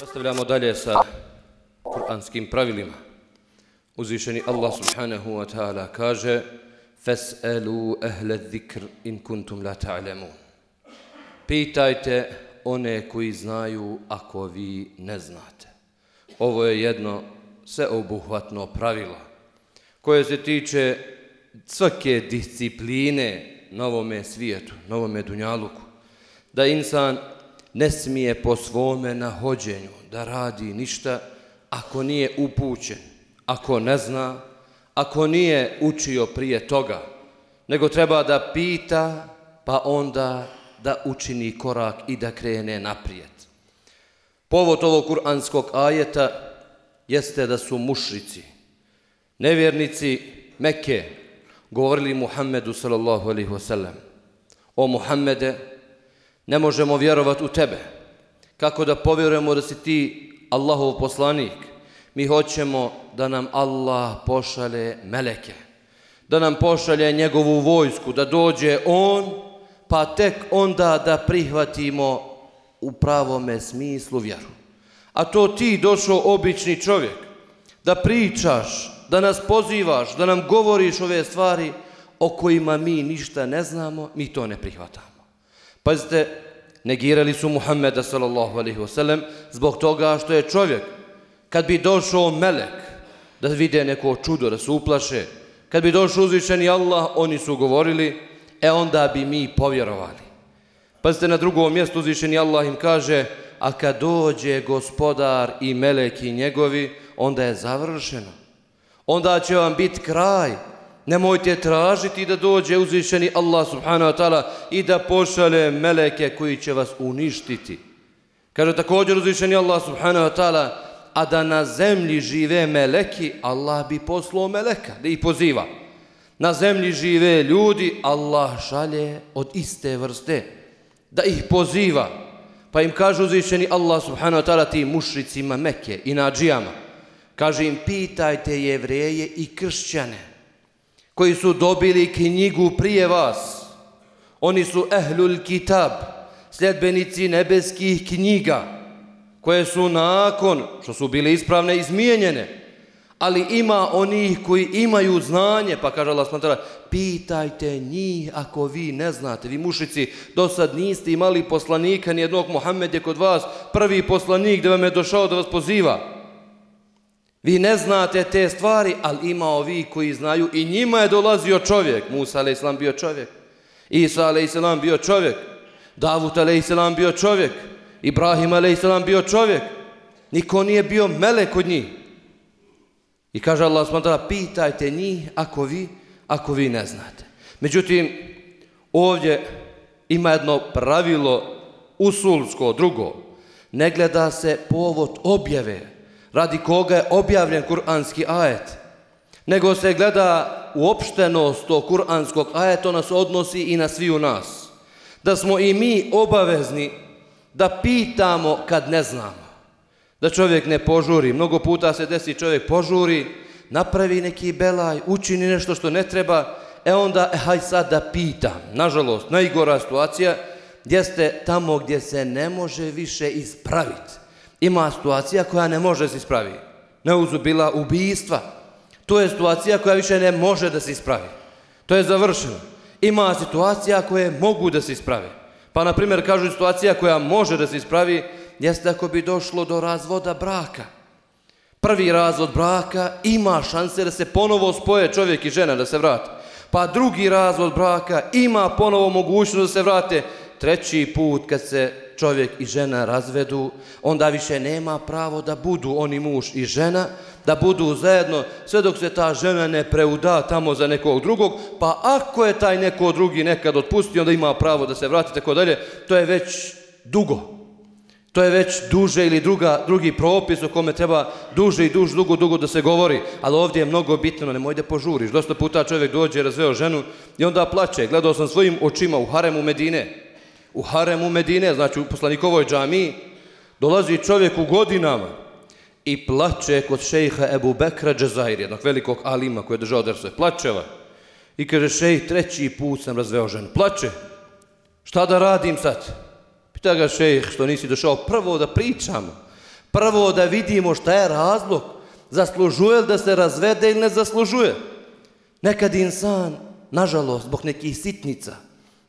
Nastavljamo dalje sa kuranskim pravilima. Uzvišeni Allah subhanahu wa ta'ala kaže Fes'elu ehle zikr in kuntum la ta'lemu. Pitajte one koji znaju ako vi ne znate. Ovo je jedno sveobuhvatno pravilo koje se tiče svake discipline na ovome svijetu, na ovome dunjaluku. Da insan ne smije po svome nahođenju da radi ništa ako nije upućen, ako ne zna, ako nije učio prije toga, nego treba da pita, pa onda da učini korak i da krene naprijed. Povod ovog kuranskog ajeta jeste da su mušrici, nevjernici Mekke, govorili Muhammedu sallallahu alaihi wasallam, o Muhammede, ne možemo vjerovati u tebe. Kako da povjerujemo da si ti Allahov poslanik? Mi hoćemo da nam Allah pošalje meleke, da nam pošalje njegovu vojsku, da dođe on, pa tek onda da prihvatimo u pravome smislu vjeru. A to ti došao obični čovjek, da pričaš, da nas pozivaš, da nam govoriš ove stvari o kojima mi ništa ne znamo, mi to ne prihvatamo. Pazite, negirali su Muhammeda sallallahu alaihi wasallam zbog toga što je čovjek, kad bi došao melek, da vide neko čudo, da se uplaše, kad bi došao uzvišeni Allah, oni su govorili, e onda bi mi povjerovali. Pazite, na drugom mjestu uzvišeni Allah im kaže, a kad dođe gospodar i meleki njegovi, onda je završeno. Onda će vam biti kraj, Nemojte tražiti da dođe uzvišeni Allah subhanahu wa ta'ala i da pošale meleke koji će vas uništiti. Kaže također uzvišeni Allah subhanahu wa ta'ala, a da na zemlji žive meleki, Allah bi poslao meleka, da ih poziva. Na zemlji žive ljudi, Allah šalje od iste vrste, da ih poziva. Pa im kaže uzvišeni Allah subhanahu wa ta'ala tim mušricima Mekke i nađijama. Kaže im, pitajte jevreje i kršćane koji su dobili knjigu prije vas. Oni su ehlul kitab, sljedbenici nebeskih knjiga, koje su nakon, što su bile ispravne, izmijenjene. Ali ima onih koji imaju znanje, pa kaže Allah smantara, pitajte njih ako vi ne znate. Vi mušici, do sad niste imali poslanika, nijednog Mohamed je kod vas, prvi poslanik da vam je došao da vas poziva. Vi ne znate te stvari, ali ima ovi koji znaju i njima je dolazio čovjek. Musa a.s. bio čovjek. Isa a.s. bio čovjek. Davut a.s. bio čovjek. Ibrahim a.s. bio čovjek. Niko nije bio melek od njih. I kaže Allah s.w.t. pitajte njih ako vi, ako vi ne znate. Međutim, ovdje ima jedno pravilo usulsko, drugo. Ne gleda se povod objave radi koga je objavljen kuranski ajet, nego se gleda uopštenost tog kuranskog ajeta, nas odnosi i na svi u nas. Da smo i mi obavezni da pitamo kad ne znamo. Da čovjek ne požuri. Mnogo puta se desi čovjek požuri, napravi neki belaj, učini nešto što ne treba, e onda, e, haj sad da pitam. Nažalost, najgora situacija jeste tamo gdje se ne može više ispraviti ima situacija koja ne može da se ispravi. Neuzubila ubijstva. To je situacija koja više ne može da se ispravi. To je završeno. Ima situacija koje mogu da se ispravi. Pa, na primjer, kažu situacija koja može da se ispravi jeste ako bi došlo do razvoda braka. Prvi razvod braka ima šanse da se ponovo spoje čovjek i žena da se vrate. Pa drugi razvod braka ima ponovo mogućnost da se vrate. Treći put kad se čovjek i žena razvedu, onda više nema pravo da budu oni muž i žena, da budu zajedno, sve dok se ta žena ne preuda tamo za nekog drugog, pa ako je taj neko drugi nekad otpustio, onda ima pravo da se vrati, tako dalje, to je već dugo. To je već duže ili druga, drugi propis o kome treba duže i duž, dugo, dugo da se govori. Ali ovdje je mnogo bitno, nemoj da požuriš. Dosta puta čovjek dođe, razveo ženu i onda plaće. Gledao sam svojim očima u haremu Medine u haremu Medine, znači u poslanikovoj džamiji, dolazi čovjek u godinama i plače kod šejha Ebu Bekra Džazair, jednog velikog alima koji je držao drse. Plačeva. I kaže, šejh, treći put sam razveo ženu. Plače. Šta da radim sad? Pita ga šejh, što nisi došao prvo da pričamo. Prvo da vidimo šta je razlog. Zaslužuje li da se razvede ili ne zaslužuje. Nekad insan, nažalost, zbog nekih sitnica,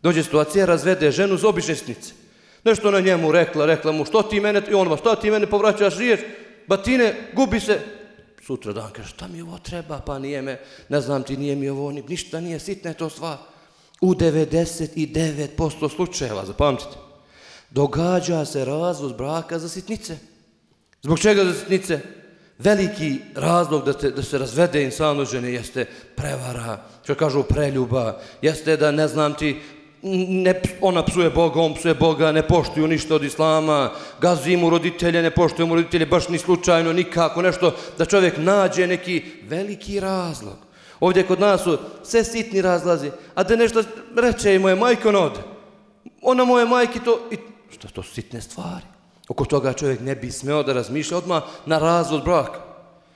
dođe situacija, razvede ženu z obične sitnice. Nešto na njemu rekla, rekla mu, što ti mene, i on što ti mene povraćaš riječ, batine, gubi se. Sutra dan kaže, šta mi ovo treba, pa nije me, ne znam ti, nije mi ovo, ništa nije, sitna je to stvar. U 99% slučajeva, zapamtite, događa se razvoz braka za sitnice. Zbog čega za sitnice? Veliki razlog da, te, da se razvede insano žene jeste prevara, što kažu preljuba, jeste da ne znam ti, ne, ona psuje Boga, on psuje Boga, ne poštuju ništa od Islama, gazi mu roditelje, ne poštuju mu roditelje, baš ni slučajno, nikako, nešto, da čovjek nađe neki veliki razlog. Ovdje kod nas su sve sitni razlazi, a da nešto reče i moje majke, ona ode. Ona moje majke to, i, što to su sitne stvari. Oko toga čovjek ne bi smeo da razmišlja odmah na razvod braka.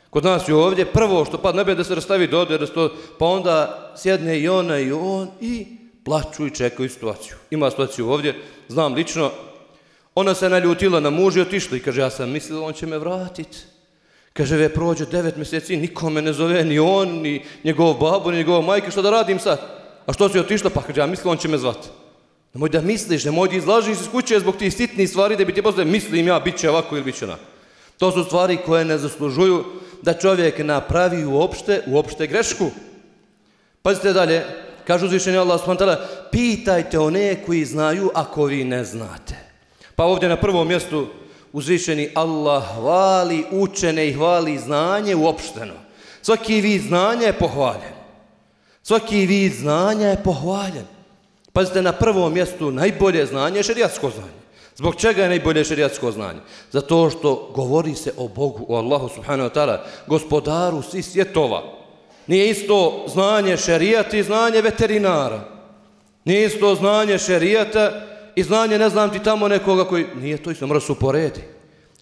Kod nas je ovdje prvo što pa ne bi da se rastavi do da to, pa onda sjedne i ona i on i plaću i čekaju situaciju. Ima situaciju ovdje, znam lično, ona se naljutila na muž i otišla i kaže, ja sam mislila on će me vratiti. Kaže, ve prođe devet mjeseci, nikome ne zove, ni on, ni njegov babu, ni njegov majke, što da radim sad? A što si otišla? Pa kaže, ja mislila on će me zvati. Nemoj da misliš, nemoj da izlažiš iz kuće zbog tih sitnih stvari da bi ti postoje, mislim ja, bit će ovako ili bit će onako. To su stvari koje ne zaslužuju da čovjek napravi uopšte, uopšte grešku. Pazite dalje, Kaže uzvišenje Allah s.w.t. pitajte one koji znaju ako vi ne znate. Pa ovdje na prvom mjestu uzvišeni Allah hvali učene i hvali znanje uopšteno. Svaki vid znanja je pohvaljen. Svaki vid znanja je pohvaljen. Pazite, na prvom mjestu najbolje znanje je šerijatsko znanje. Zbog čega je najbolje šerijatsko znanje? Zato što govori se o Bogu, o Allahu subhanahu wa ta'ala, gospodaru svih svjetova. Nije isto znanje šerijata i znanje veterinara. Nije isto znanje šerijata i znanje, ne znam ti tamo nekoga koji... Nije to isto, mora se uporedi.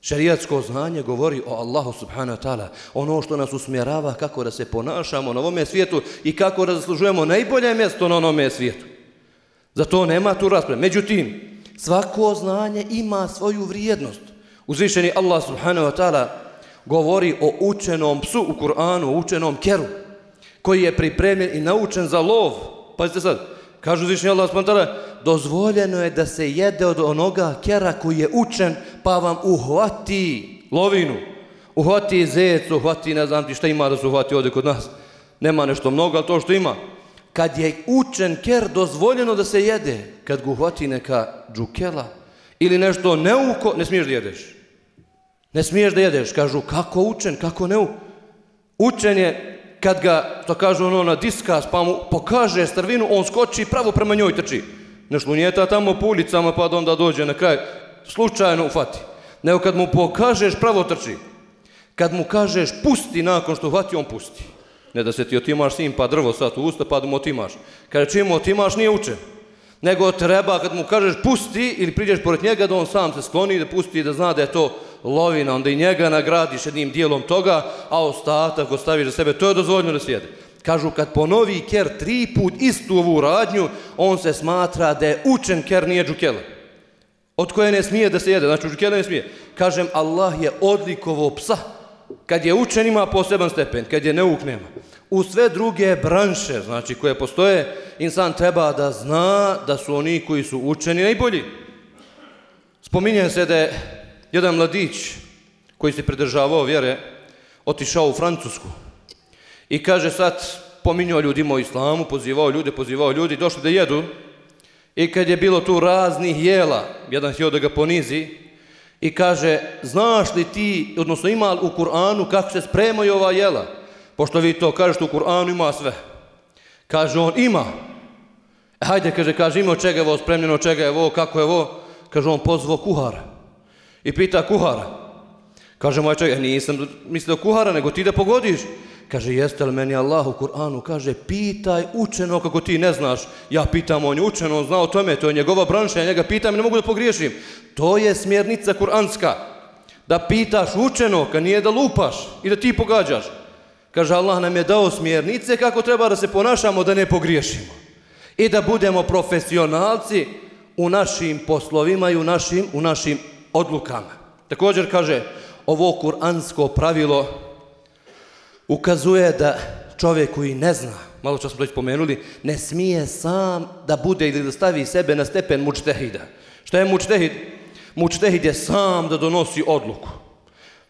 Šerijatsko znanje govori o Allahu subhanahu wa ta'ala. Ono što nas usmjerava kako da se ponašamo na ovome svijetu i kako da zaslužujemo najbolje mjesto na onome svijetu. Zato nema tu rasprave. Međutim, svako znanje ima svoju vrijednost. Uzvišeni Allah subhanahu wa ta'ala govori o učenom psu u Kur'anu, o učenom keru, koji je pripremljen i naučen za lov. Pazite sad, kažu zvišnji Allah spontara, dozvoljeno je da se jede od onoga kera koji je učen, pa vam uhvati lovinu, uhvati zec, uhvati, ne znam ti šta ima da se uhvati ovdje kod nas. Nema nešto mnogo, ali to što ima, kad je učen kjer, dozvoljeno da se jede, kad ga uhvati neka džukela ili nešto neuko, ne smiješ da jedeš. Ne smiješ da jedeš. Kažu, kako učen, kako neu? Učen je, kad ga, to kažu ono na diskas, pa mu pokaže strvinu, on skoči pravo prema njoj trči. Ne šlunjeta tamo po ulicama, pa da onda dođe na kraj, slučajno ufati. Nego kad mu pokažeš, pravo trči. Kad mu kažeš, pusti nakon što uhvati, on pusti. Ne da se ti otimaš sin, pa drvo sad u usta pa da mu otimaš. Kada čim otimaš nije učen. Nego treba kad mu kažeš pusti ili priđeš pored njega da on sam se skloni da pusti da zna da je to lovina. Onda i njega nagradiš jednim dijelom toga, a ostatak ostaviš za sebe. To je dozvoljno da sjede. Kažu kad ponovi ker tri put istu ovu radnju, on se smatra da je učen ker nije džukela. Od koje ne smije da se jede. Znači džukela ne smije. Kažem Allah je odlikovo psa. Kad je učen ima poseban stepen, kad je neuk nema. U sve druge branše, znači koje postoje, insan treba da zna da su oni koji su učeni najbolji. Spominjem se da je jedan mladić koji se pridržavao vjere, otišao u Francusku i kaže sad, pominjao ljudima o islamu, pozivao ljude, pozivao ljudi, došli da jedu i kad je bilo tu raznih jela, jedan htio da ga ponizi, i kaže, znaš li ti, odnosno ima u Kur'anu kako se spremaju ova jela? Pošto vi to kažete u Kur'anu ima sve. Kaže on, ima. E, hajde, kaže, kaže, ima od čega je ovo spremljeno, od čega je ovo, kako je ovo? Kaže on, pozvao kuhara. I pita kuhara. Kaže moj čovjek, e, nisam mislio kuhara, nego ti da pogodiš. Kaže, jeste li meni Allah u Kur'anu? Kaže, pitaj učeno kako ti ne znaš. Ja pitam, on je učeno, on zna o tome, to je njegova branša, ja njega pitam i ne mogu da pogriješim. To je smjernica kur'anska. Da pitaš učeno, kad nije da lupaš i da ti pogađaš. Kaže, Allah nam je dao smjernice kako treba da se ponašamo da ne pogriješimo. I da budemo profesionalci u našim poslovima i u našim, u našim odlukama. Također kaže, ovo kuransko pravilo ukazuje da čovjek koji ne zna, malo što smo to pomenuli, ne smije sam da bude ili da stavi sebe na stepen mučtehida. Šta je mučtehid? Mučtehid je sam da donosi odluku.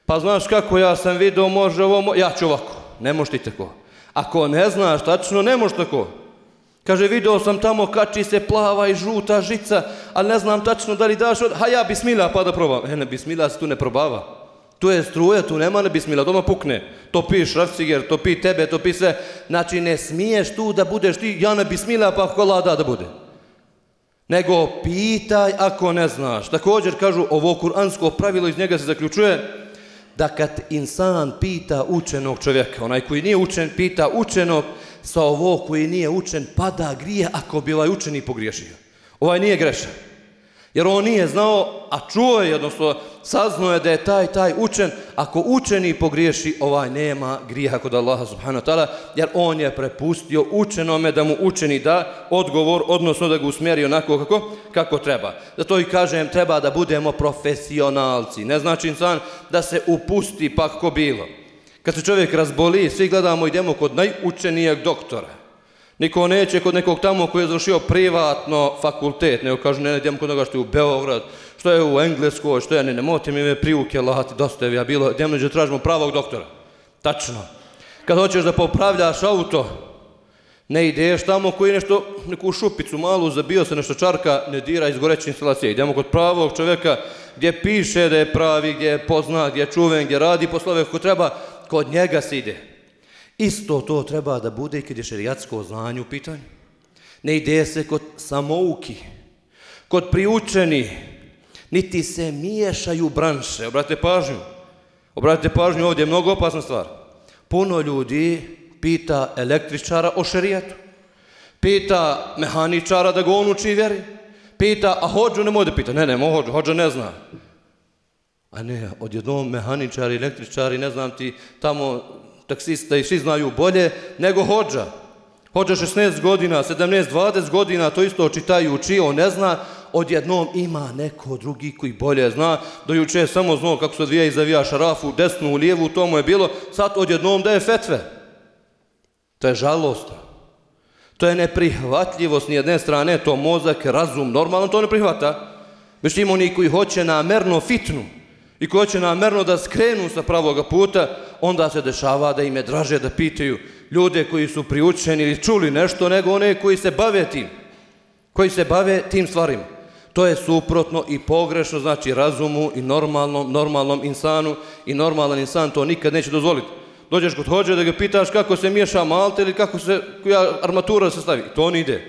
Pa znaš kako ja sam vidio, može ovo, ja ću ovako. Ne možeš ti tako. Ako ne znaš tačno, ne možeš tako. Kaže, video sam tamo kači se plava i žuta žica, ali ne znam tačno da li daš od... Ha ja bismila pa da probam. E, ne bismila se tu ne probava. Tu je struja, tu nema ne bismila, doma pukne. To pi šrafciger, to pi tebe, to pi sve. Znači, ne smiješ tu da budeš ti, ja ne bismila pa kola da da bude. Nego pitaj ako ne znaš. Također kažu, ovo kuransko pravilo iz njega se zaključuje, da kad insan pita učenog čovjeka, onaj koji nije učen, pita učenog, sa ovo koji nije učen, pada grije ako bi ovaj učeni pogriješio. Ovaj nije grešan. Jer on nije znao, a čuo je, odnosno saznao je da je taj, taj učen, ako učeni pogriješi, ovaj nema grija kod Allaha subhanahu wa ta'ala, jer on je prepustio učenome da mu učeni da odgovor, odnosno da ga usmjeri onako kako, kako treba. Zato i kažem, treba da budemo profesionalci. Ne znači insan da se upusti pa kako bilo. Kad se čovjek razboli, svi gledamo, idemo kod najučenijeg doktora. Niko neće kod nekog tamo koji je završio privatno fakultet, nego kažu, ne, idemo kod noga što je u Beograd, što je u Engleskoj, što je, ne, ne, moti mi me privuke, dosta je, ja bilo, idemo neđe tražimo pravog doktora. Tačno. Kad hoćeš da popravljaš auto, ne ideš tamo koji nešto, neku šupicu malu, zabio se nešto čarka, ne dira iz goreće instalacije. Idemo kod pravog čovjeka gdje piše da je pravi, gdje je poznat, gdje je čuven, gdje radi poslove kako treba, kod njega se ide. Isto to treba da bude i kad je šerijatsko znanje u pitanju. Ne ide se kod samouki, kod priučeni, niti se miješaju branše. Obratite pažnju. Obratite pažnju, ovdje je mnogo opasna stvar. Puno ljudi pita električara o šerijatu. Pita mehaničara da ga on uči vjeri. Pita, a hođu ne može pita. Ne, ne, hođu, hođu ne zna. A ne, odjednom mehaničari, električari, ne znam ti, tamo taksista i svi znaju bolje nego hođa. Hođa 16 godina, 17, 20 godina, to isto očitaju uči, on ne zna, odjednom ima neko drugi koji bolje zna, do juče je samo znao kako se odvija i zavija šarafu, desnu u lijevu, to mu je bilo, sad odjednom da je fetve. To je žalostno. To je neprihvatljivo s nijedne strane, to mozak, razum, normalno to ne prihvata. Međutim, oni koji hoće namerno fitnu, i ko će namerno da skrenu sa pravoga puta, onda se dešava da im je draže da pitaju ljude koji su priučeni ili čuli nešto, nego one koji se bave tim, koji se bave tim stvarima. To je suprotno i pogrešno, znači razumu i normalnom, normalnom insanu i normalan insan to nikad neće dozvoliti. Dođeš kod hođe da ga pitaš kako se miješa malte ili kako se koja armatura se stavi. To on ide.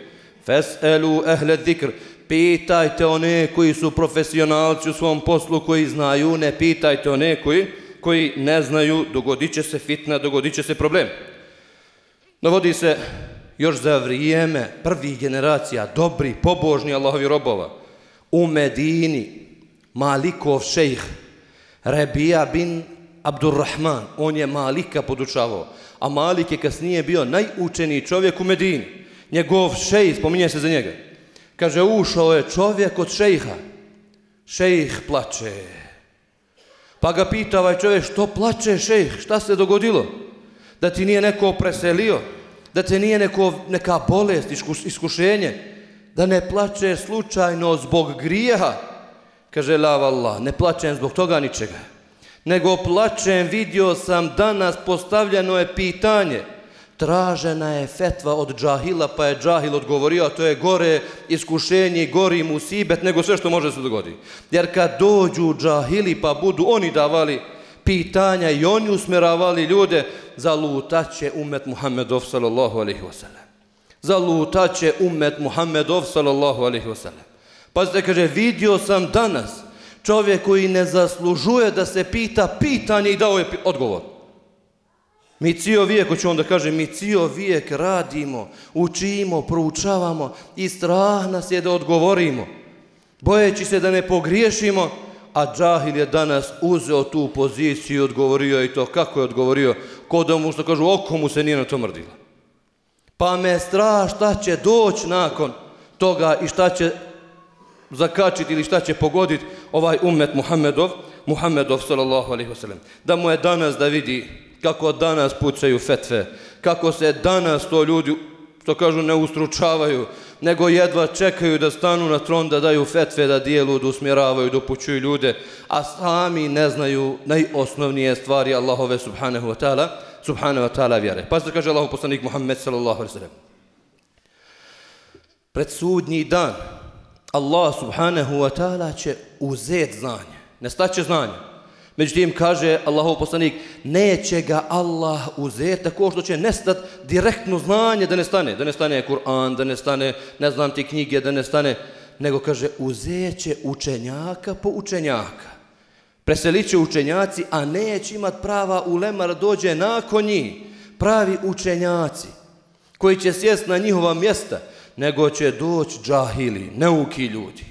Fes'elu ehle dhikr pitajte one koji su profesionalci u svom poslu, koji znaju, ne pitajte one koji, koji ne znaju, dogodit će se fitna, dogodit će se problem. Navodi se još za vrijeme prvih generacija, dobri, pobožni Allahovi robova, u Medini, Malikov šejh, Rebija bin Abdurrahman, on je Malika podučavao, a Malik je kasnije bio najučeniji čovjek u Medini. Njegov šejh, spominje se za njega, Kaže, ušao je čovjek od šejha. Šejh plače. Pa ga pita ovaj čovjek, što plače šejh? Šta se dogodilo? Da ti nije neko preselio? Da te nije neko, neka bolest, iskušenje? Da ne plače slučajno zbog grijeha? Kaže, la Allah, ne plačem zbog toga ničega. Nego plačem, vidio sam danas postavljeno je pitanje tražena je fetva od džahila, pa je džahil odgovorio, a to je gore iskušenje, gori musibet, nego sve što može se dogoditi. Jer kad dođu džahili, pa budu oni davali pitanja i oni usmeravali ljude, zalutaće umet Muhammedov sallallahu alaihi wasallam. Zalutaće umet Muhammedov sallallahu alaihi wasallam. Pazite, kaže, vidio sam danas čovjek koji ne zaslužuje da se pita pitanje i dao je odgovor. Mi cijel vijek, hoću onda da kažem, mi cijel vijek radimo, učimo, proučavamo i strah nas je da odgovorimo. Bojeći se da ne pogriješimo, a džahil je danas uzeo tu poziciju i odgovorio i to. Kako je odgovorio? Kod mu što kažu, oko mu se nije na to mrdilo. Pa me strah šta će doći nakon toga i šta će zakačiti ili šta će pogoditi ovaj umet Muhammedov, Muhammedov sallallahu alaihi wasallam. Da mu je danas da vidi kako danas pucaju fetve, kako se danas to ljudi, što kažu, ne ustručavaju, nego jedva čekaju da stanu na tron, da daju fetve, da dijelu, da usmjeravaju, da upućuju ljude, a sami ne znaju najosnovnije stvari Allahove subhanahu wa ta'ala, subhanahu wa ta'ala vjere. Pa se kaže Allahu poslanik Muhammed sallallahu alaihi sallam. Pred sudnji dan Allah subhanahu wa ta'ala će uzeti znanje. Ne staće znanje. Međutim, kaže Allahov poslanik, neće ga Allah uzeti tako što će nestat direktno znanje da ne stane. Da ne stane Kur'an, da ne stane, ne znam ti knjige, da ne stane. Nego kaže, uzet će učenjaka po učenjaka. Preselit će učenjaci, a neće imat prava ulema da dođe nakon njih. Pravi učenjaci koji će sjest na njihova mjesta, nego će doći džahili, neuki ljudi.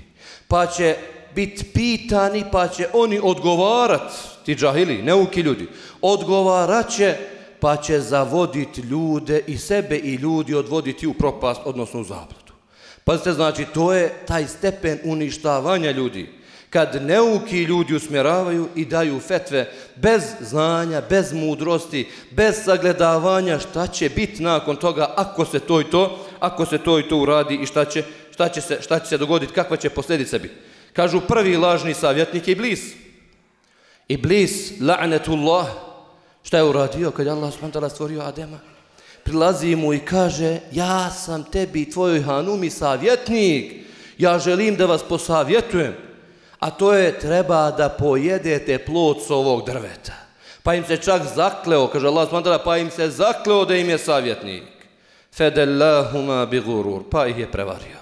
Pa će bit pitani, pa će oni odgovarat, ti džahili, neuki ljudi, odgovarat će, pa će zavoditi ljude i sebe i ljudi odvoditi u propast, odnosno u zabludu. Pazite, znači, to je taj stepen uništavanja ljudi kad neuki ljudi usmjeravaju i daju fetve bez znanja, bez mudrosti, bez sagledavanja šta će biti nakon toga ako se to i to, ako se to i to uradi i šta će, šta će, se, šta će se dogoditi, kakva će posljedica biti. Kažu prvi lažni savjetnik je Iblis. Iblis, la'netullah, šta je uradio kad je Allah subhanahu stvorio Adema? Prilazi mu i kaže, ja sam tebi, tvojoj hanumi, savjetnik, ja želim da vas posavjetujem a to je treba da pojedete plod s ovog drveta. Pa im se čak zakleo, kaže Allah subhanahu pa im se zakleo da im je savjetnik. Fedellahuma bi gurur, pa ih je prevario.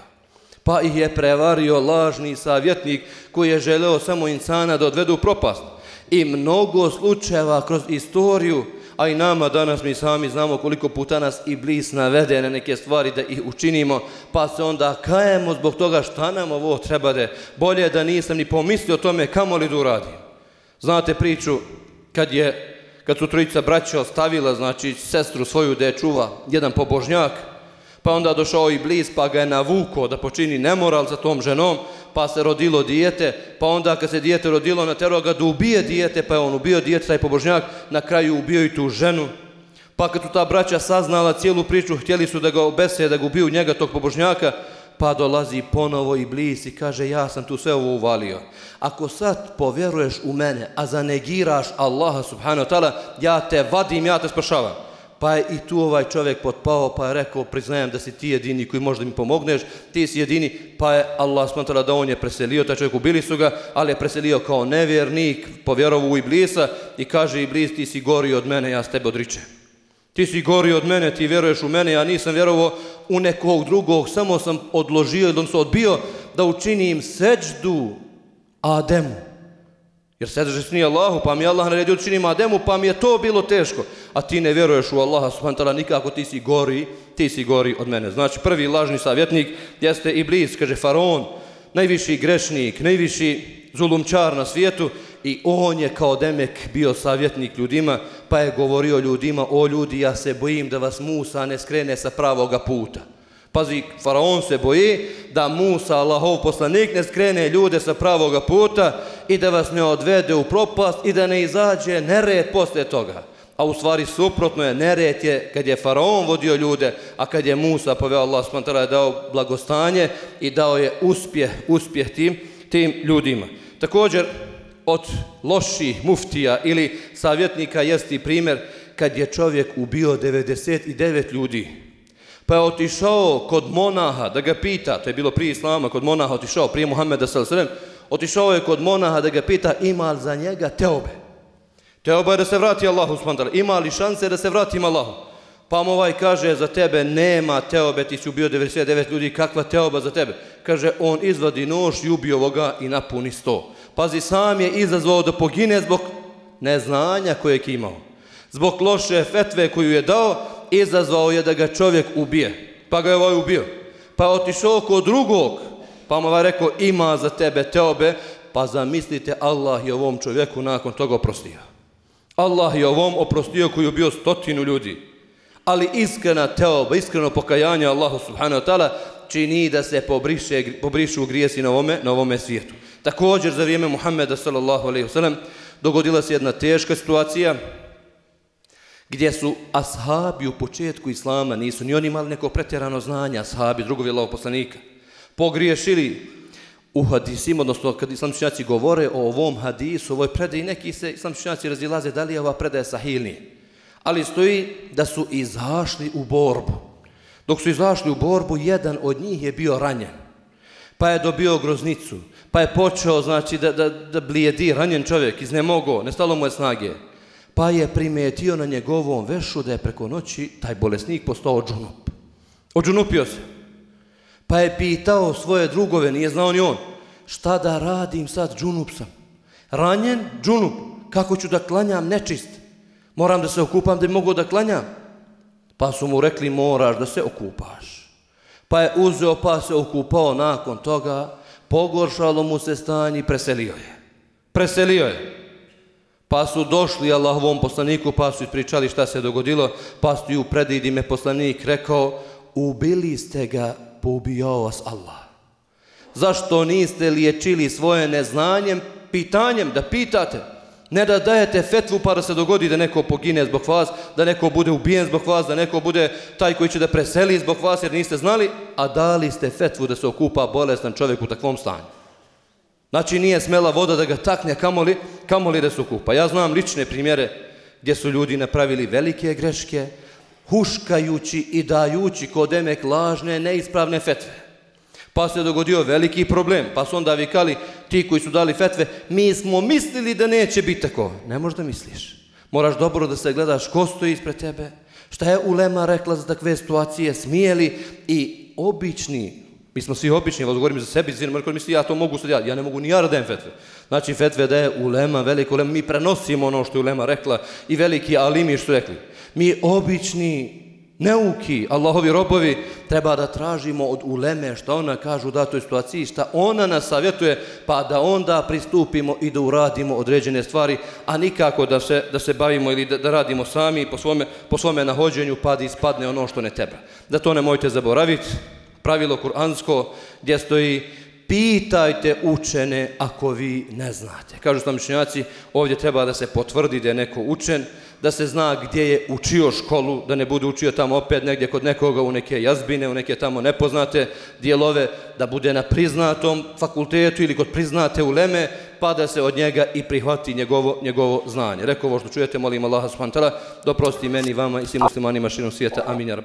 Pa ih je prevario lažni savjetnik koji je želeo samo insana da odvedu propast. I mnogo slučajeva kroz istoriju a i nama danas mi sami znamo koliko puta nas i bliz navede na neke stvari da ih učinimo, pa se onda kajemo zbog toga šta nam ovo treba da bolje da nisam ni pomislio o tome kamo li da uradim. Znate priču kad je kad su trojica braća ostavila, znači sestru svoju da je čuva jedan pobožnjak, pa onda došao i bliz pa ga je navuko da počini nemoral za tom ženom, pa se rodilo dijete, pa onda kad se dijete rodilo na tero ga da ubije dijete, pa je on ubio dijete, taj pobožnjak, na kraju ubio i tu ženu. Pa kad su ta braća saznala cijelu priču, htjeli su da ga obese, da ga ubiju njega, tog pobožnjaka, pa dolazi ponovo i bliz i kaže ja sam tu sve ovo uvalio. Ako sad povjeruješ u mene, a zanegiraš Allaha subhanahu wa ta'ala, ja te vadim, ja te spašavam. Pa je i tu ovaj čovjek potpao, pa je rekao, priznajem da si ti jedini koji možda mi pomogneš, ti si jedini, pa je Allah smatala da on je preselio, taj čovjek ubili su ga, ali je preselio kao nevjernik, povjerovu u Iblisa i kaže Iblis, ti si gori od mene, ja s tebe odričem. Ti si gori od mene, ti vjeruješ u mene, ja nisam vjerovao u nekog drugog, samo sam odložio odnosno sam odbio da učinim seđdu Ademu. Jer sedržeš nije Allahu, pa mi Allah naredio da činim Ademu, pa mi je to bilo teško. A ti ne vjeruješ u Allaha, subhanahu nikako ti si gori, ti si gori od mene. Znači, prvi lažni savjetnik jeste Iblis, kaže Faraon, najviši grešnik, najviši zulumčar na svijetu i on je kao demek bio savjetnik ljudima, pa je govorio ljudima, o ljudi, ja se bojim da vas Musa ne skrene sa pravoga puta. Pazi, faraon se boji da Musa, Allahov poslanik, ne skrene ljude sa pravoga puta i da vas ne odvede u propast i da ne izađe nered posle toga. A u stvari suprotno je, nered je kad je faraon vodio ljude, a kad je Musa poveo Allah smantara dao blagostanje i dao je uspjeh, uspjeh tim, tim ljudima. Također, od loših muftija ili savjetnika jesti primjer kad je čovjek ubio 99 ljudi, pa je otišao kod monaha da ga pita, to je bilo prije islama, kod monaha otišao, prije Muhammeda s.a.v. Otišao je kod monaha da ga pita ima li za njega teobe. Teoba je da se vrati Allahu s.a.v. Ima li šanse da se vratim Allahu? Pa mu ovaj kaže za tebe nema teobe, ti si ubio 99 ljudi, kakva teoba za tebe? Kaže on izvadi nož i ubio ovoga i napuni sto. Pazi, sam je izazvao da pogine zbog neznanja kojeg imao. Zbog loše fetve koju je dao, izazvao je da ga čovjek ubije. Pa ga je ovaj ubio. Pa je otišao kod drugog. Pa mu ovaj rekao, ima za tebe teobe. Pa zamislite, Allah je ovom čovjeku nakon toga oprostio. Allah je ovom oprostio koji je bio stotinu ljudi. Ali iskrena teoba, iskreno pokajanje Allahu subhanahu wa ta'ala čini da se pobriše, pobrišu grijesi na ovome, na ovome svijetu. Također za vrijeme Muhammeda sallallahu alaihi wasallam dogodila se jedna teška situacija gdje su ashabi u početku islama, nisu ni oni imali neko pretjerano znanje, ashabi, drugovi Allahog poslanika, pogriješili u hadisima, odnosno kad islamčnjaci govore o ovom hadisu, ovoj predaji, neki se islamčnjaci razilaze da li je ova predaja sahilnije. Ali stoji da su izašli u borbu. Dok su izašli u borbu, jedan od njih je bio ranjen. Pa je dobio groznicu. Pa je počeo, znači, da, da, da blijedi ranjen čovjek, iznemogo, nestalo mu je snage. Pa je primetio na njegovom vešu da je preko noći taj bolesnik postao džunup. Odžunupio se. Pa je pitao svoje drugove, nije znao ni on, šta da radim sad, džunup sam. Ranjen, džunup, kako ću da klanjam nečist? Moram da se okupam da bi mogu da klanjam. Pa su mu rekli, moraš da se okupaš. Pa je uzeo, pa se okupao nakon toga, pogoršalo mu se stanje i preselio je. Preselio je. Pa su došli Allahovom poslaniku, pa su ispričali šta se dogodilo, pa su ju predidi me poslanik rekao, ubili ste ga pobijao vas Allah. Zašto niste liječili svoje neznanjem, pitanjem, da pitate, ne da dajete fetvu pa da se dogodi da neko pogine zbog vas, da neko bude ubijen zbog vas, da neko bude taj koji će da preseli zbog vas jer niste znali, a dali ste fetvu da se okupa bolestan čovjek u takvom stanju. Znači nije smela voda da ga takne, kamoli, kamoli da se okupa. Ja znam lične primjere gdje su ljudi napravili velike greške, huškajući i dajući kod emek lažne, neispravne fetve. Pa se dogodio veliki problem, pa su onda vikali ti koji su dali fetve, mi smo mislili da neće biti tako. Ne možeš da misliš. Moraš dobro da se gledaš ko stoji ispred tebe, šta je Ulema rekla za takve situacije, smijeli i obični, mi smo svi obični, vas govorim za sebi, zvijenu, mrko misli, ja to mogu sad, ja, ja ne mogu ni ja dajem fetve. Znači, fetve da je Ulema, veliko Ulema, mi prenosimo ono što je Ulema rekla i veliki alimi što rekli mi obični neuki, Allahovi robovi, treba da tražimo od uleme što ona kaže u datoj situaciji, šta ona nas savjetuje, pa da onda pristupimo i da uradimo određene stvari, a nikako da se, da se bavimo ili da, da radimo sami po svome, po svome nahođenju, pa da ispadne ono što ne treba. Da to ne mojte zaboraviti, pravilo kuransko, gdje stoji pitajte učene ako vi ne znate. Kažu stamišnjaci, ovdje treba da se potvrdi da je neko učen, da se zna gdje je učio školu, da ne bude učio tamo opet negdje kod nekoga u neke jazbine, u neke tamo nepoznate dijelove, da bude na priznatom fakultetu ili kod priznate uleme, pa da se od njega i prihvati njegovo, njegovo znanje. Rekao ovo što čujete, molim Allaha subhanahu wa ta'ala, doprosti meni, vama i svim muslimanima širom svijeta. Amin, ja